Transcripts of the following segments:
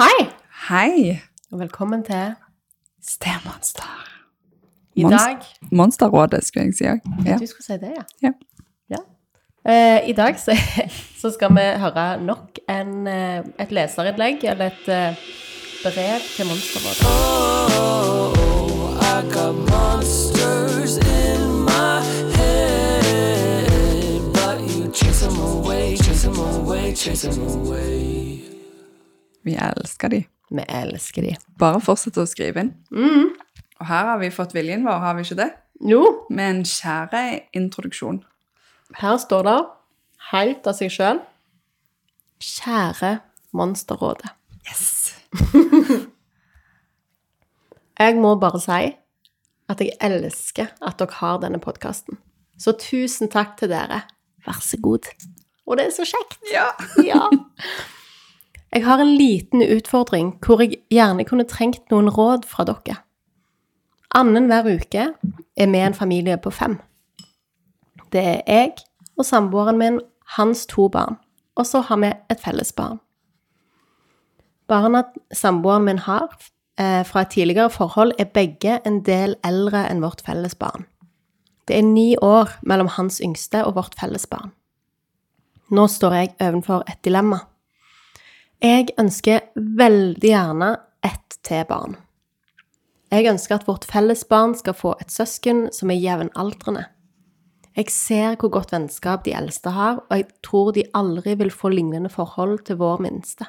Hei, Hei! og velkommen til Stemonster. I Monst- dag Monsterrådet, skulle jeg si òg. Ja. Du skulle si det, ja. Ja. Ja. Uh, I dag så, så skal vi høre nok en, uh, et leserinnlegg, eller et uh, brev til Monsterrådet. I got monsters in my head, but you chase them away, chase them away, chase them away. Vi elsker de. Vi elsker de. Bare fortsett å skrive inn. Mm. Og her har vi fått viljen vår, har vi ikke det? Jo, Med en kjære introduksjon. her står det, helt av seg sjøl, Kjære Monsterrådet. Yes! Jeg må bare si at jeg elsker at dere har denne podkasten. Så tusen takk til dere. Vær så god. Og det er så kjekt. Ja. Ja. Jeg har en liten utfordring hvor jeg gjerne kunne trengt noen råd fra dere. Annenhver uke er vi en familie på fem. Det er jeg og samboeren min, hans to barn, og så har vi et felles barn. Barna samboeren min har eh, fra et tidligere forhold, er begge en del eldre enn vårt felles barn. Det er ni år mellom hans yngste og vårt felles barn. Nå står jeg overfor et dilemma. Jeg ønsker veldig gjerne ett til barn. Jeg ønsker at vårt felles barn skal få et søsken som er jevnaldrende. Jeg ser hvor godt vennskap de eldste har, og jeg tror de aldri vil få lignende forhold til vår minste.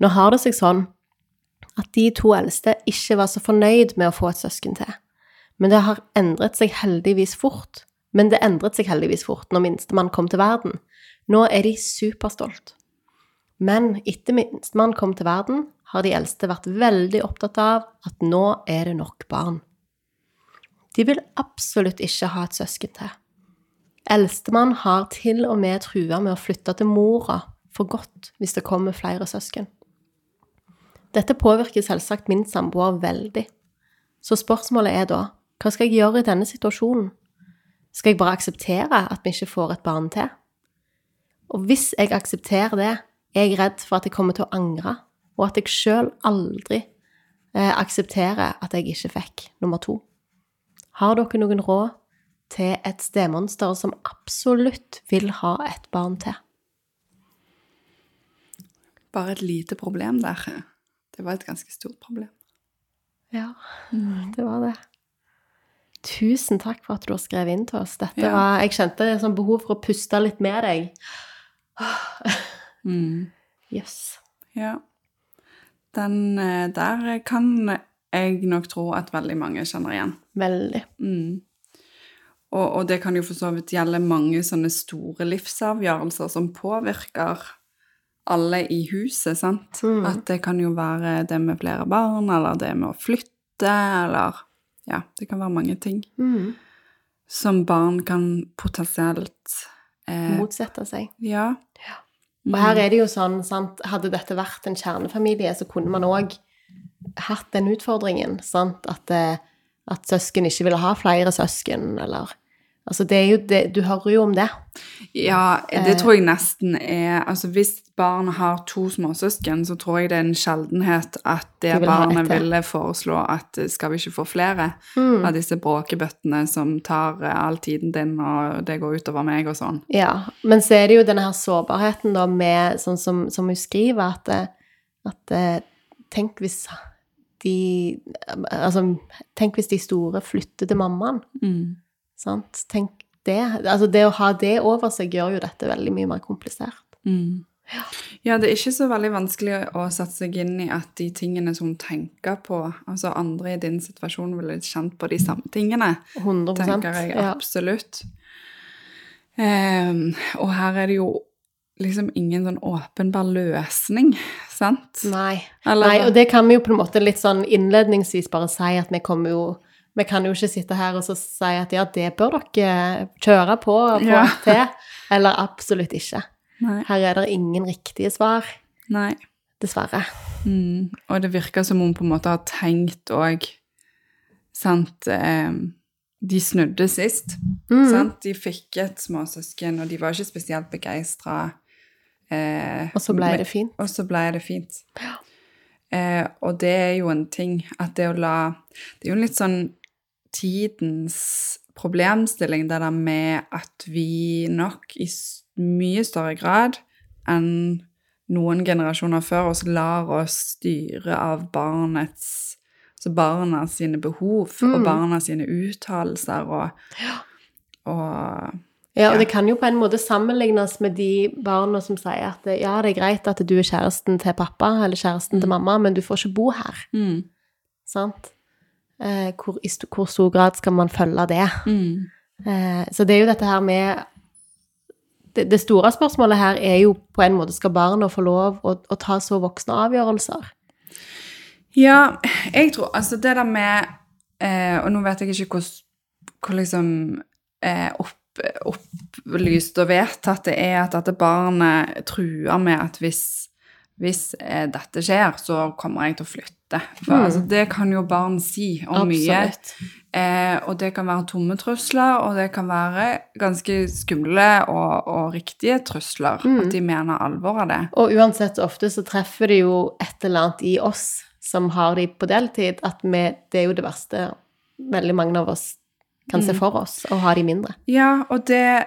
Nå har det seg sånn at de to eldste ikke var så fornøyd med å få et søsken til. Men det har endret seg heldigvis fort. Men det endret seg heldigvis fort når minstemann kom til verden. Nå er de superstolt. Men etter minstemann kom til verden, har de eldste vært veldig opptatt av at nå er det nok barn. De vil absolutt ikke ha et søsken til. Eldstemann har til og med trua med å flytte til mora for godt hvis det kommer flere søsken. Dette påvirker selvsagt min samboer veldig. Så spørsmålet er da, hva skal jeg gjøre i denne situasjonen? Skal jeg bare akseptere at vi ikke får et barn til? Og hvis jeg aksepterer det, er jeg redd for at jeg kommer til å angre, og at jeg sjøl aldri eh, aksepterer at jeg ikke fikk nummer to. Har dere noen råd til et stemonster som absolutt vil ha et barn til? Bare et lite problem der. Det var et ganske stort problem. Ja, det var det. Tusen takk for at du har skrevet inn til oss. Dette Ja. var, jeg kjente et sånt behov for å puste litt med deg. Mm. Yes. Ja. Den eh, der kan jeg nok tro at veldig mange kjenner igjen. Veldig. Mm. Og, og det kan jo for så vidt gjelde mange sånne store livsavgjørelser som påvirker alle i huset, sant? Mm. At det kan jo være det med flere barn, eller det med å flytte, eller Ja, det kan være mange ting Mm. som barn kan potensielt eh, Motsette seg. Ja. Og her er det jo sånn, sant, hadde dette vært en kjernefamilie, så kunne man òg hatt den utfordringen, sant, at, eh, at søsken ikke ville ha flere søsken, eller Altså, det er jo det Du hører jo om det. Ja, det Eh. tror jeg nesten er Altså, hvis barn har to småsøsken, så tror jeg det er en sjeldenhet at det De vil barnet ville foreslå at eh, skal vi ikke få flere Mm. av disse bråkebøttene som tar eh, all tiden din, og det går utover meg og sånn. Ja, men så er det jo denne her sårbarheten da med, sånn som, som hun skriver, at, at Tenk hvis de Altså, tenk hvis de store flytter til mammaen. Mm. Sant? Tenk det. Altså, det å ha det over seg gjør jo dette veldig mye mer komplisert. Mm. Ja, det er ikke så veldig vanskelig å sette seg inn i at de tingene som hun tenker på Altså andre i din situasjon ville kjent på de samme tingene. 100 tenker jeg ja. absolutt. Ehm, og her er det jo liksom ingen sånn åpenbar løsning, sant? Nei. Eller- Nei, og det kan vi jo på en måte litt sånn innledningsvis bare si at vi kommer jo Vi kan jo ikke sitte her og så si at ja, det bør dere kjøre på og få Ja. til. Eller absolutt ikke. Nei. Her er det ingen riktige svar, Nei. dessverre. Mm. Og det virker som hun på en måte har tenkt òg Sant ehm, De snudde sist. Mm. Sant? De fikk et småsøsken, og de var ikke spesielt begeistra eh, Og så ble det fint. Og så ble det fint. Eh, og det er jo en ting at det å la Det er jo litt sånn tidens problemstilling, det der med at vi nok i mye større grad enn noen generasjoner før oss lar oss styre av barnets Altså barna sine behov og Mm. barna sine uttalelser og, og Ja, og det kan jo på en måte sammenlignes med de barna som sier at ja, det er greit at du er kjæresten til pappa eller kjæresten til mamma, men du får ikke bo her. mm, Sant? Eh, hvor, I st hvor stor grad skal man følge det? mm, Eh, så det er jo dette her med det, det store spørsmålet her er jo på en måte skal barna få lov å, å ta så voksne avgjørelser? Ja, jeg tror Altså, det der med eh, Og nå vet jeg ikke hvor, hvor liksom eh, opp, opplyst og vedtatt det er at dette barnet truer med at hvis, hvis eh, dette skjer, så kommer jeg til å flytte. For Mm. altså, det kan jo barn si om mye. Eh, og det kan være tomme trusler, og det kan være ganske skumle og, og riktige trusler. Mm. At de mener alvor av det. Og uansett ofte så treffer det jo et eller annet i oss som har de på deltid, at vi, det er jo det verste veldig mange av oss kan se Mm. for oss, og ha de mindre. Ja, og det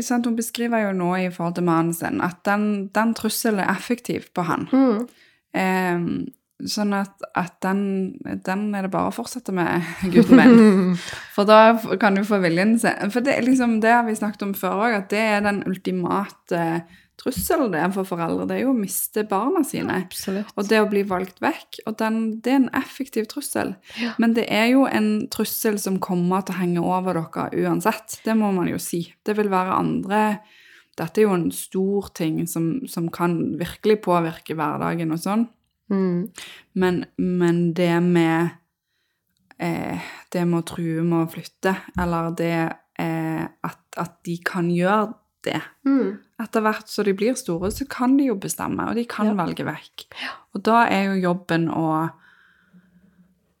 sant, Hun beskriver jo nå i forhold til mannen sin at den, den trusselen er effektiv på han. Mm. Eh, sånn at, at den, den er det bare å fortsette med, gutten min. For da kan du få viljen sin. For det, liksom, det har vi snakket om før òg, at det er den ultimate trusselen det er for foreldre. Det er jo å miste barna sine. Absolutt. Og det å bli valgt vekk. Og den, det er en effektiv trussel. Ja. Men det er jo en trussel som kommer til å henge over dere uansett. Det må man jo si. Det vil være andre Dette er jo en stor ting som, som kan virkelig påvirke hverdagen og sånn. Mm. Men, men det med eh, Det med å true med å flytte, eller det eh, at, at de kan gjøre det Mm. etter hvert så de blir store, så kan de jo bestemme, og de kan Ja. velge vekk. Og da er jo jobben å,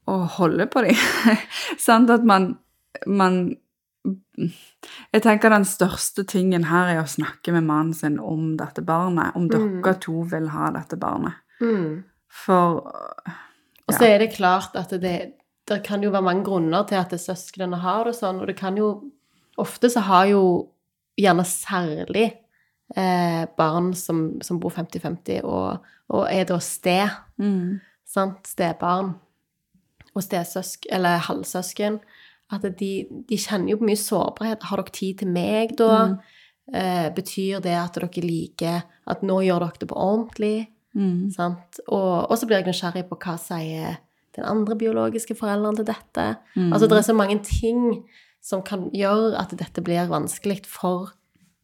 å holde på dem. Sant at man, man Jeg tenker den største tingen her er å snakke med mannen sin om dette barnet. Om Mm. dere to vil ha dette barnet. Mm. For Og så er det klart at det, det kan jo være mange grunner til at søsknene har det sånn, og det kan jo Ofte så har jo gjerne særlig eh, barn som, som bor 50-50, og, og er da sted, mm, sant, stebarn og stesøsk, eller halvsøsken, at de, de kjenner jo på mye sårbarhet. Har dere tid til meg da? Mm. Eh, betyr det at dere liker at nå gjør dere det på ordentlig? Mm, og så blir jeg nysgjerrig på hva sier den andre biologiske forelderen til dette. mm. Altså, det er så mange ting som kan gjøre at dette blir vanskelig for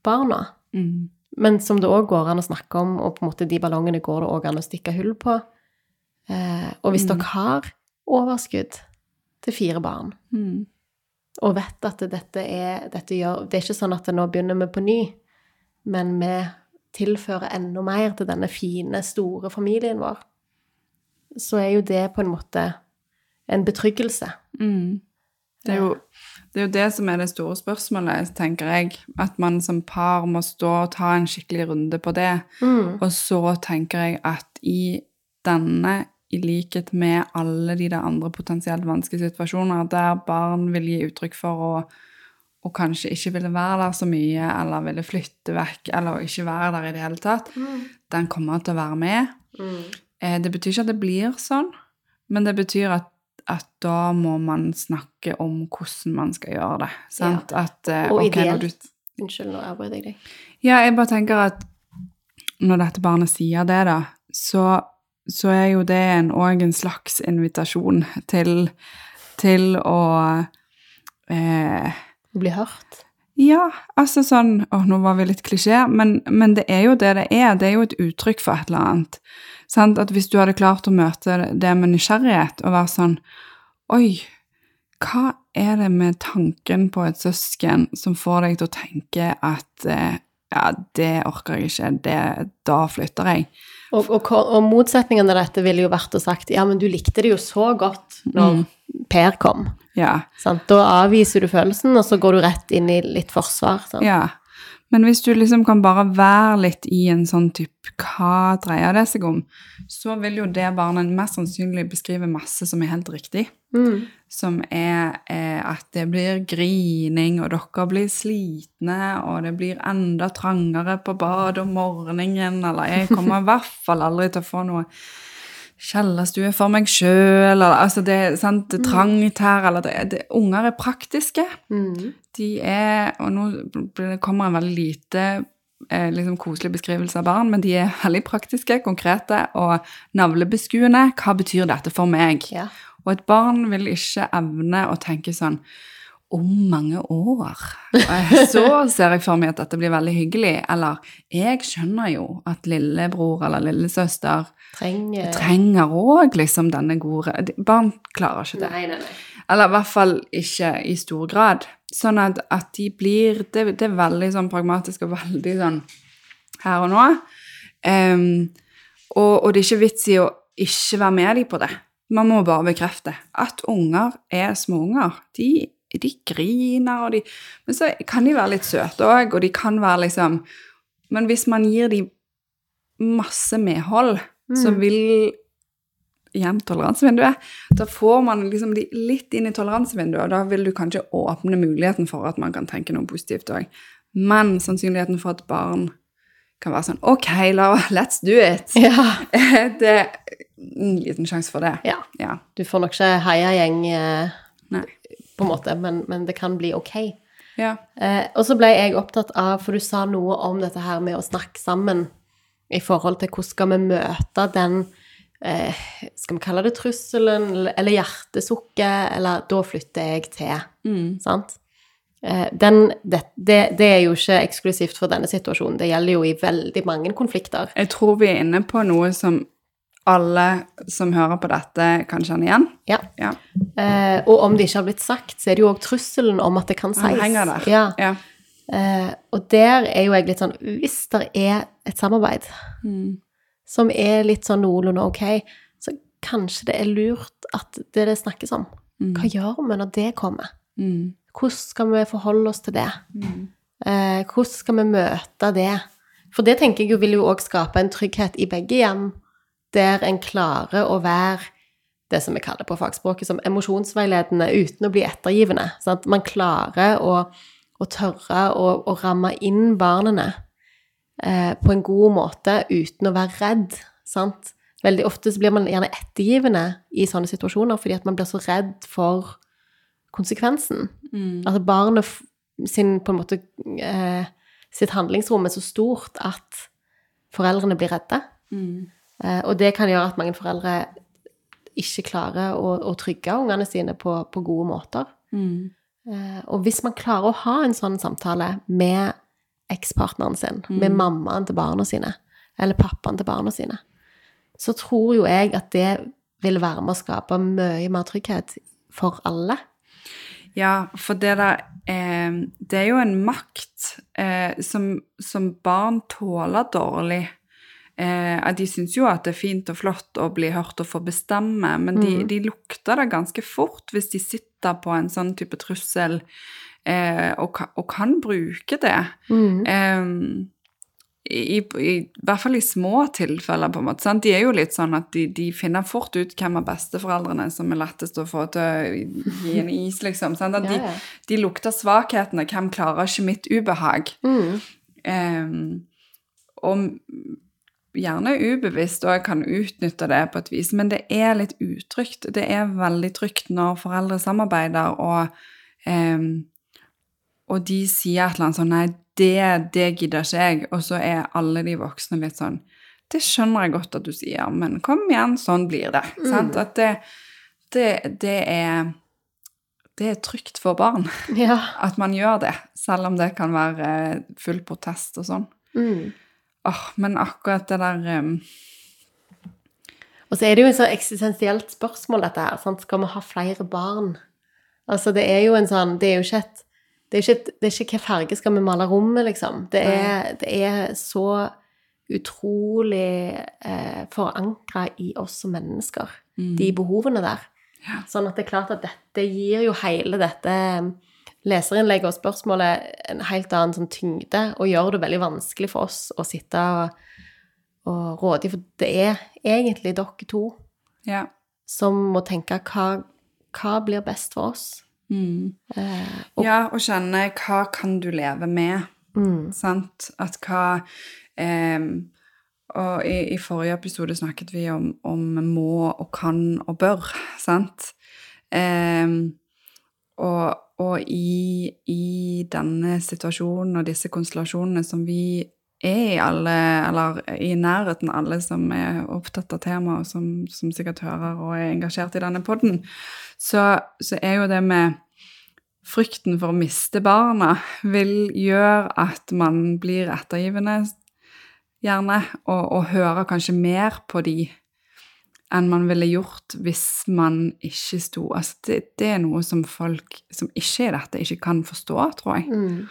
barna. mm, Men som det òg går an å snakke om, og på en måte de ballongene går det òg an å stikke hull på. Eh, og hvis Mm. dere har overskudd til fire barn, mm, og vet at dette er dette gjør, Det er ikke sånn at nå begynner vi på ny, men vi tilfører enda mer til denne fine, store familien vår, så er jo det på en måte en betryggelse. mm. Det er, jo, det er jo det som er det store spørsmålet, tenker jeg. At man som par må stå og ta en skikkelig runde på det. Mm. Og så tenker jeg at i denne, i likhet med alle de der andre potensielt vanskelige situasjoner, der barn vil gi uttrykk for å og kanskje ikke ville være der så mye, eller ville flytte vekk, eller ikke være der i det hele tatt, den kommer til å være med. Mm. Eh, Det betyr ikke at det blir sånn, men det betyr at, at da må man snakke om hvordan man skal gjøre det. Sant? At, eh, Og ok, når ideelt. Unnskyld, nå avbryter jeg deg. ja, jeg bare tenker at når dette barnet sier det, da, så, så er jo det en, også en slags invitasjon til, til å eh, Bli hørt. Ja, altså sånn Å, nå var vi litt klisjé, men, men det er jo det det er. Det er jo et uttrykk for et eller annet. Sant? At hvis du hadde klart å møte det med nysgjerrighet og være sånn Oi, hva er det med tanken på et søsken som får deg til å tenke at eh, ja, det orker jeg ikke, det, da flytter jeg. Og, og, og motsetningen av dette ville jo vært å sagt ja, men du likte det jo så godt når Mm. Per kom. Ja, Sant? Da avviser du følelsen, og så går du rett inn i litt forsvar. Sant? ja. Men hvis du liksom kan bare være litt i en sånn type Hva dreier det seg om? Så vil jo det barnet mest sannsynlig beskrive masse som er helt riktig. Mm. Som er er, at det blir grining, og dere blir slitne, og det blir enda trangere på badet om morgenen, eller jeg kommer i hvert fall aldri til å få noe kjellerstue for meg sjøl, eller altså det, er sant, er trangt her, eller det, det, Unger er praktiske. Mm. De er Og nå kommer en veldig lite eh, liksom koselig beskrivelse av barn, men de er veldig praktiske, konkrete og navlebeskuende. Hva betyr dette for meg? Ja. Og et barn vil ikke evne å tenke sånn om mange år. Så ser jeg for meg at dette blir veldig hyggelig. Eller jeg skjønner jo at lillebror eller lillesøster Trenger trenger òg liksom denne gode Barn klarer ikke det. Nei, nei, nei. Eller i hvert fall ikke i stor grad. Sånn at, at de blir det, det er veldig sånn pragmatisk og veldig sånn her og nå. Um, og, og det er ikke vits i å ikke være med dem på det. Man må bare bekrefte at unger er småunger. De, de griner, og de Men så kan de være litt søte òg, og de kan være liksom Men hvis man gir dem masse medhold, så Mm. vil igjen toleransevinduet. Da får man liksom de litt inn i toleransevinduet, og da vil du kanskje åpne muligheten for at man kan tenke noe positivt òg. Men sannsynligheten for at barn kan være sånn OK, la, let's do it. Ja. Det er en liten sjanse for det. ja. Ja. Du får nok ikke heiagjeng, eh, Nei. På en måte, men, men det kan bli ok. Ja. Eh, og så ble jeg opptatt av, for du sa noe om dette her med å snakke sammen i forhold til hvordan skal vi møte den eh, Skal vi kalle det trusselen, eller- hjertesukket, eller da flytter jeg til. Mm. Sant? Eh, den, det, det, det er jo ikke eksklusivt for denne situasjonen. Det gjelder jo i veldig mange konflikter. Jeg tror vi er inne på noe som alle som hører på dette, kan kjenne igjen. Ja. Ja. Eh, og om det ikke har blitt sagt, så er det jo òg trusselen om at det kan sies. Henger der. Ja. Ja. Eh, og der er jo jeg litt sånn Hvis det er et samarbeid Mm. som er litt sånn noenlunde ok, så kanskje det er lurt at det det snakkes om. Mm. Hva gjør vi når det kommer? Mm. Hvordan skal vi forholde oss til det? Mm. Eh, hvordan skal vi møte det? For det tenker jeg jo vil jo òg skape en trygghet i begge hjem, der en klarer å være det som vi kaller på fagspråket som emosjonsveiledende uten å bli ettergivende. Sant? Man klarer å, å tørre å, å ramme inn barna eh, på en god måte uten å være redd. Sant? Veldig ofte så blir man gjerne ettergivende i sånne situasjoner fordi at man blir så redd for konsekvensen. Mm. Altså barnet sin på en måte eh, sitt handlingsrom er så stort at foreldrene blir redde. Mm. Eh, og det kan gjøre at mange foreldre ikke klarer å, å trygge ungene sine på, på gode måter. Mm. Eh, og hvis man klarer å ha en sånn samtale med ekspartneren sin, med mammaen til barna sine, eller pappaen til barna sine, så tror jo jeg at det vil være med å skape mye mer trygghet for alle. Ja, for det der eh, Det er jo en makt eh, som, som barn tåler dårlig. Eh, de syns jo at det er fint og flott å bli hørt og få bestemme, men de, Mm. de lukter det ganske fort hvis de sitter på en sånn type trussel eh, og, og kan bruke det. Eh, i, i, I hvert fall i små tilfeller, på en måte. Sant? De er jo litt sånn at de, de finner fort ut hvem av besteforeldrene som er lettest å få til å gi en is, liksom. Sant? At de, Ja, ja. de lukter svakhetene. Hvem klarer ikke mitt ubehag? Mm. Ehm, og gjerne ubevisst og kan utnytte det på et vis, men det er litt utrygt. Det er veldig trygt når foreldre samarbeider, og, ehm, og de sier et eller annet sånn Nei, det, det gidder ikke jeg. Og så er alle de voksne litt sånn Det skjønner jeg godt at du sier, men kom igjen, sånn blir det. Sant? At det, det, det er det er trygt for barn Ja. at man gjør det, selv om det kan være eh, full protest og sånn. Mm. Åh, men akkurat det der um, Og så er det jo et så eksistensielt spørsmål, dette her. Sant? Skal vi ha flere barn? Altså, det er jo en sånn Det er jo ikke et Det er ikke, det er ikke hva farge skal vi male rommet, liksom. Det er, det er så utrolig eh, forankra i oss som mennesker, de behovene der. Ja. Sånn at det er klart at dette gir jo hele dette leserinnlegget og spørsmålet en helt annen sånn tyngde, og gjør det veldig vanskelig for oss å sitte og, og råde, for det er egentlig dere to Ja. som må tenke hva, hva blir best for oss. Eh, og, ja, og kjenne hva kan du leve med, mm, sant? At hva eh, Og i, i forrige episode snakket vi om, om må og kan og bør, sant? Eh, og og i, i denne situasjonen og disse konstellasjonene som vi er i alle, eller i nærheten alle som er opptatt av temaet, og som, som sikkert hører og er engasjert i denne podden, så, så er jo det med frykten for å miste barna vil gjøre at man blir ettergivende, gjerne, og, og hører kanskje mer på de enn man ville gjort hvis man ikke sto Altså, det, det er noe som folk som ikke er dette, ikke kan forstå, tror jeg. mm,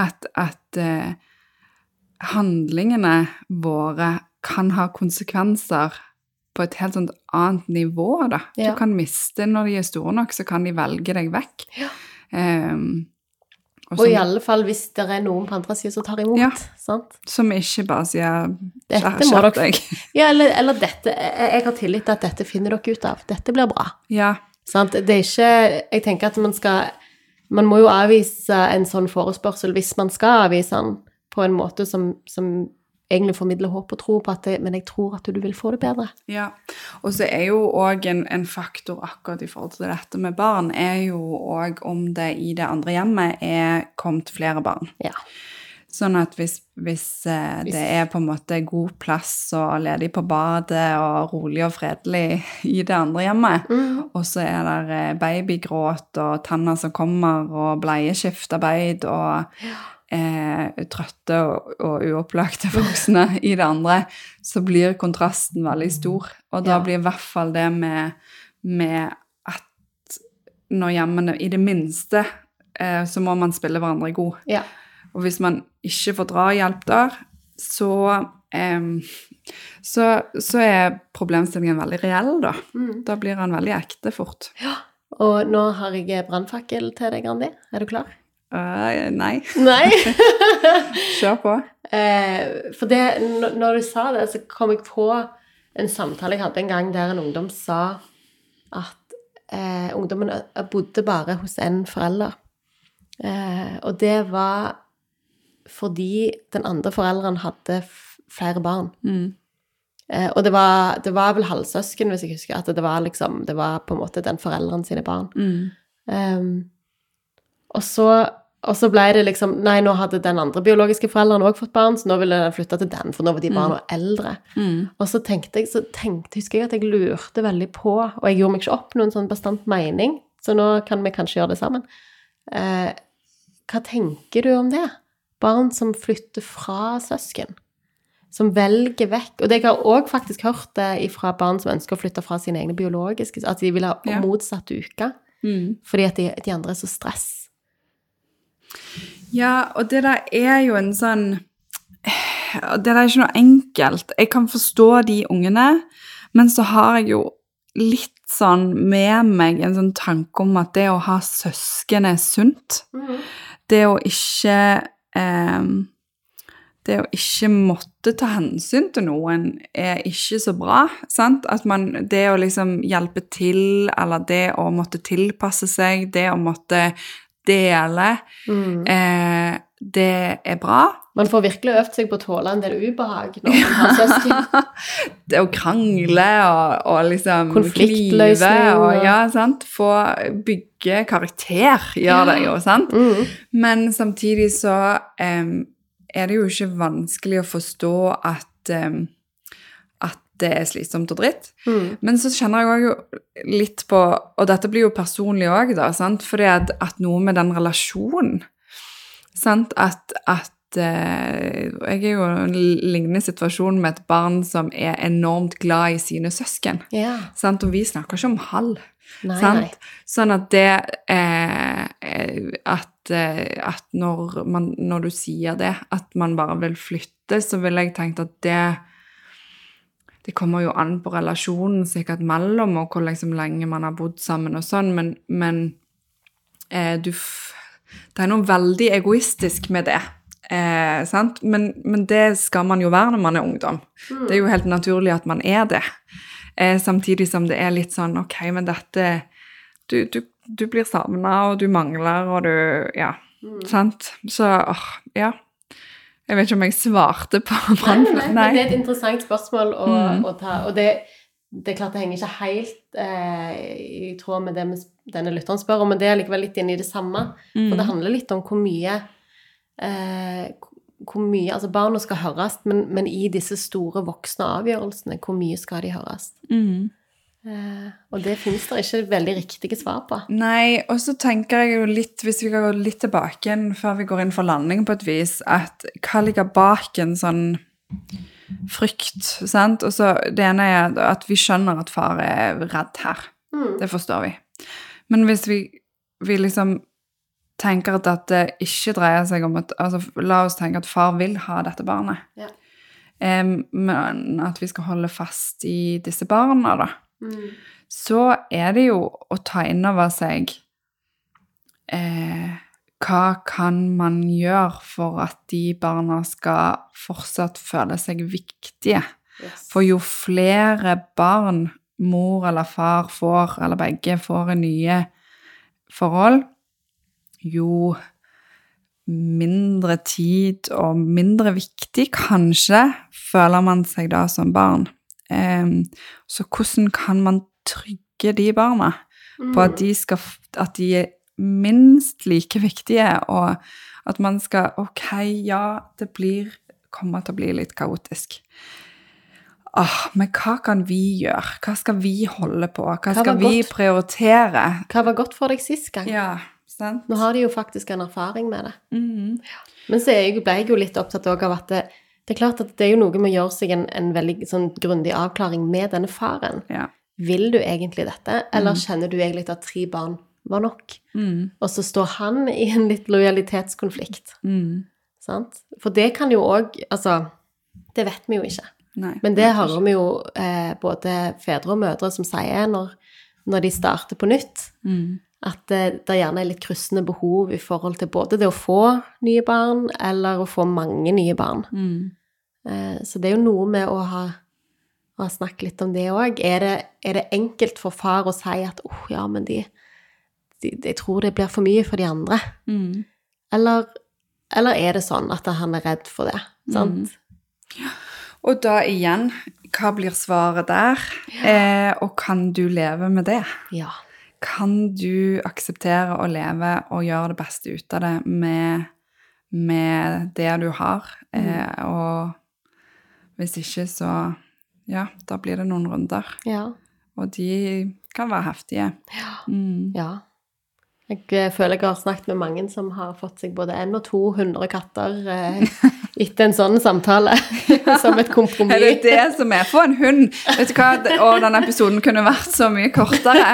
At, at eh, handlingene våre kan ha konsekvenser på et helt sånt annet nivå, da. Ja. Du kan miste når de er store nok, så kan de velge deg vekk. Ja. Ehm, og i alle fall hvis det er noen på andre sida som tar imot. Ja. Sant? som ikke bare sier «Skjerp- deg. Ja, eller, eller dette jeg har tillit til at dette finner dere ut av. Dette blir bra. Ja. Sant? Det er ikke Jeg tenker at man skal Man må jo avvise en sånn forespørsel hvis man skal avvise den på en måte som, som egentlig formidler håp og tro på at det, Men jeg tror at du vil få det bedre. Ja, og så er jo òg en, en faktor akkurat i forhold til dette med barn, er jo òg om det i det andre hjemmet er kommet flere barn. Ja. Sånn at hvis, hvis eh, det er på en måte god plass og ledig på badet og rolig og fredelig i det andre hjemmet, og så er det eh, babygråt og tanner som kommer og bleieskiftarbeid og eh, trøtte og, og uopplagte voksne i det andre, så blir kontrasten veldig stor. Og da Ja. blir i hvert fall det med, med at når hjemmene I det minste eh, så må man spille hverandre god. Ja. Og hvis man ikke får drahjelp der, så, så, så er problemstillingen veldig reell, da. Mm. Da blir han veldig ekte fort. Og nå har jeg brannfakkel til deg, Randi. Er du klar? Eh, nei, Nei. kjør på. Eh, for det, når du sa det, så kom jeg på en samtale jeg hadde en gang der en ungdom sa at eh, ungdommen bodde bare hos en forelder. Eh, og det var fordi den andre forelderen hadde flere barn. Mm. Eh, og det var, det var vel halvsøsken, hvis jeg husker, at det var liksom, det var på en måte den forelderen sine barn. Mm. Ehm, og, så, og så ble det liksom Nei, nå hadde den andre biologiske forelderen òg fått barn, så nå ville den flytte til den, for nå var de barna eldre. Mm. Og så tenkte jeg, så tenkte, husker jeg at jeg lurte veldig på, og jeg gjorde meg ikke opp noen sånn bastant mening, så nå kan vi kanskje gjøre det sammen. Eh, hva tenker du om det? Barn som flytter fra søsken. Som velger vekk Og det jeg har òg faktisk hørt det fra barn som ønsker å flytte fra sine egne biologiske At de vil ha motsatt uke. Mm. Fordi at de, de andre er så stress. Ja, og det der er jo en sånn Det der er ikke noe enkelt. Jeg kan forstå de ungene, men så har jeg jo litt sånn med meg en sånn tanke om at det å ha søsken er sunt. Det å ikke eh, Det å ikke måtte ta hensyn til noen er ikke så bra. sant? At man, Det å liksom hjelpe til, eller det å måtte tilpasse seg, det å måtte dele, Mm. eh, det er bra. Man får virkelig øvd seg på å tåle en del ubehag når man har søsken. det å krangle og, og liksom Konfliktløsning og ja, sant? Få bygge karakter, gjør det jo, sant? Mm. Men samtidig så em, er det jo ikke vanskelig å forstå at, at det er slitsomt og dritt. Mm. Men så kjenner jeg òg litt på Og dette blir jo personlig òg, da, sant? Fordi at, at noe med den relasjonen Sant? At, at eh, Jeg er jo i en lignende situasjon med et barn som er enormt glad i sine søsken. Yeah. Sant? Og vi snakker ikke om halv. Nei, sant? nei. Sånn at det eh, eh, At, eh, at når, man, når du sier det, at man bare vil flytte, så ville jeg tenkt at det det kommer jo an på relasjonen sikkert mellom, og hvor liksom lenge man har bodd sammen og sånn, men, men eh, du Det er noe veldig egoistisk med det. Eh, sant? Men, men det skal man jo være når man er ungdom. Det er jo helt naturlig at man er det. Eh, samtidig som det er litt sånn Ok, men dette Du, du, du blir savna, og du mangler, og du Ja. Sant? Så åh, ja. Jeg vet ikke om jeg svarte på Nei, nei, det er et interessant spørsmål å, å ta. Og det, det er klart det henger ikke helt eh, i tråd med det vi denne lytteren spør om, men det er likevel litt inne i det samme. For det handler litt om hvor mye eh, hvor mye, altså Barna skal høres, men, men i disse store voksne avgjørelsene, hvor mye skal de høres? Mm. Eh, og det finnes det ikke veldig riktige svar på. Nei, og så tenker jeg jo litt, hvis vi kan gå litt tilbake igjen før vi går inn for landing på et vis, at hva ligger bak en sånn frykt, sant? Og så det ene er at vi skjønner at far er redd her. Det forstår vi. Men hvis vi, vi liksom tenker at dette ikke dreier seg om at altså, La oss tenke at far vil ha dette barnet. Ja. Um, men at vi skal holde fast i disse barna, da så er det jo å ta inn over seg eh, Hva kan man gjøre for at de barna skal fortsatt føle seg viktige? Yes. For jo flere barn mor eller far får, eller begge får i nye forhold, jo mindre tid og mindre viktig kanskje føler man seg da som barn. Så hvordan kan man trygge de barna på at de, skal, at de er minst like viktige, og at man skal Ok, ja, det blir, kommer til å bli litt kaotisk. Ah, men hva kan vi gjøre? Hva skal vi holde på? Hva skal vi godt? prioritere? Hva var godt for deg sist gang? Ja, sant? Nå har de jo faktisk en erfaring med det. Mm. Men så ble jeg jo litt opptatt òg av at det, det er klart at det er jo noe med å gjøre seg en, en veldig sånn grundig avklaring med denne faren. Ja. Vil du egentlig dette, eller kjenner du egentlig at tre barn var nok? Mm. Og så står han i en litt lojalitetskonflikt, Mm. sant? For det kan jo òg Altså, det vet vi jo ikke. Nei. Men det hører vi jo eh, både fedre og mødre som sier når, når de starter på nytt, Mm. at det, det gjerne er litt kryssende behov i forhold til både det å få nye barn, eller å få mange nye barn. Mm. Eh, Så det er jo noe med å ha, å ha snakket litt om det òg. Er, det- er det enkelt for far å si at åh, ja, men de, de, de, tror det blir for mye for de andre. Mm. Eller, eller er det sånn at han er redd for det? Sant? Og da igjen, hva blir svaret der? Eh, og kan du leve med det? Ja. Kan du akseptere å leve og gjøre det beste ut av det med, med det du har? Eh, og hvis ikke, så ja, da blir det noen runder. Ja. Og de kan være heftige. Mm. ja. Jeg eh, føler jeg har snakket med mange som har fått seg både én og to hundre katter eh, etter en sånn samtale. som et kompromiss. Er det det som er Få en hund? Vet du hva? Og denne episoden kunne vært så mye kortere.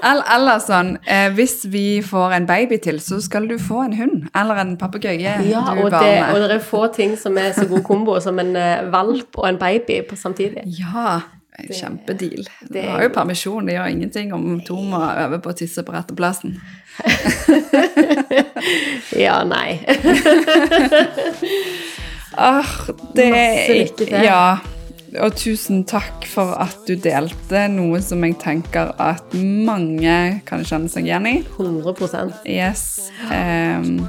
Eller, eller sånn eh, Hvis vi får en baby til, så skal du få en hund. Eller en papegøye. Ja, og det, og det er få ting som er så god kombo som en eh, valp og en baby på samtidig. Ja, en kjempedeal. Du det har jo jo- permisjon, det gjør ingenting om to må øve på å tisse på rette plassen. Ja, nei. Ah, det Masse lykke til. Ja. Og tusen takk for at du delte noe som jeg tenker at mange kan kjenne seg igjen i. 100 Yes. Um,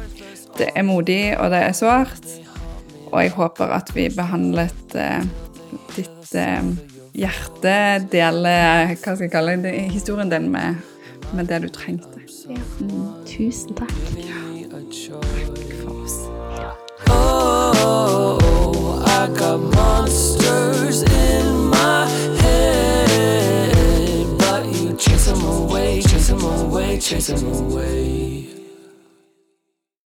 det er modig, og det er sårt. Og jeg håper at vi behandlet uh, ditt eh, hjerte, deler Hva skal jeg kalle det? Historien din med, med det du trengte. Tusen takk. Takk for oss. Oh, I got monsters in my head, but you chase them away, chase them away, chase them away.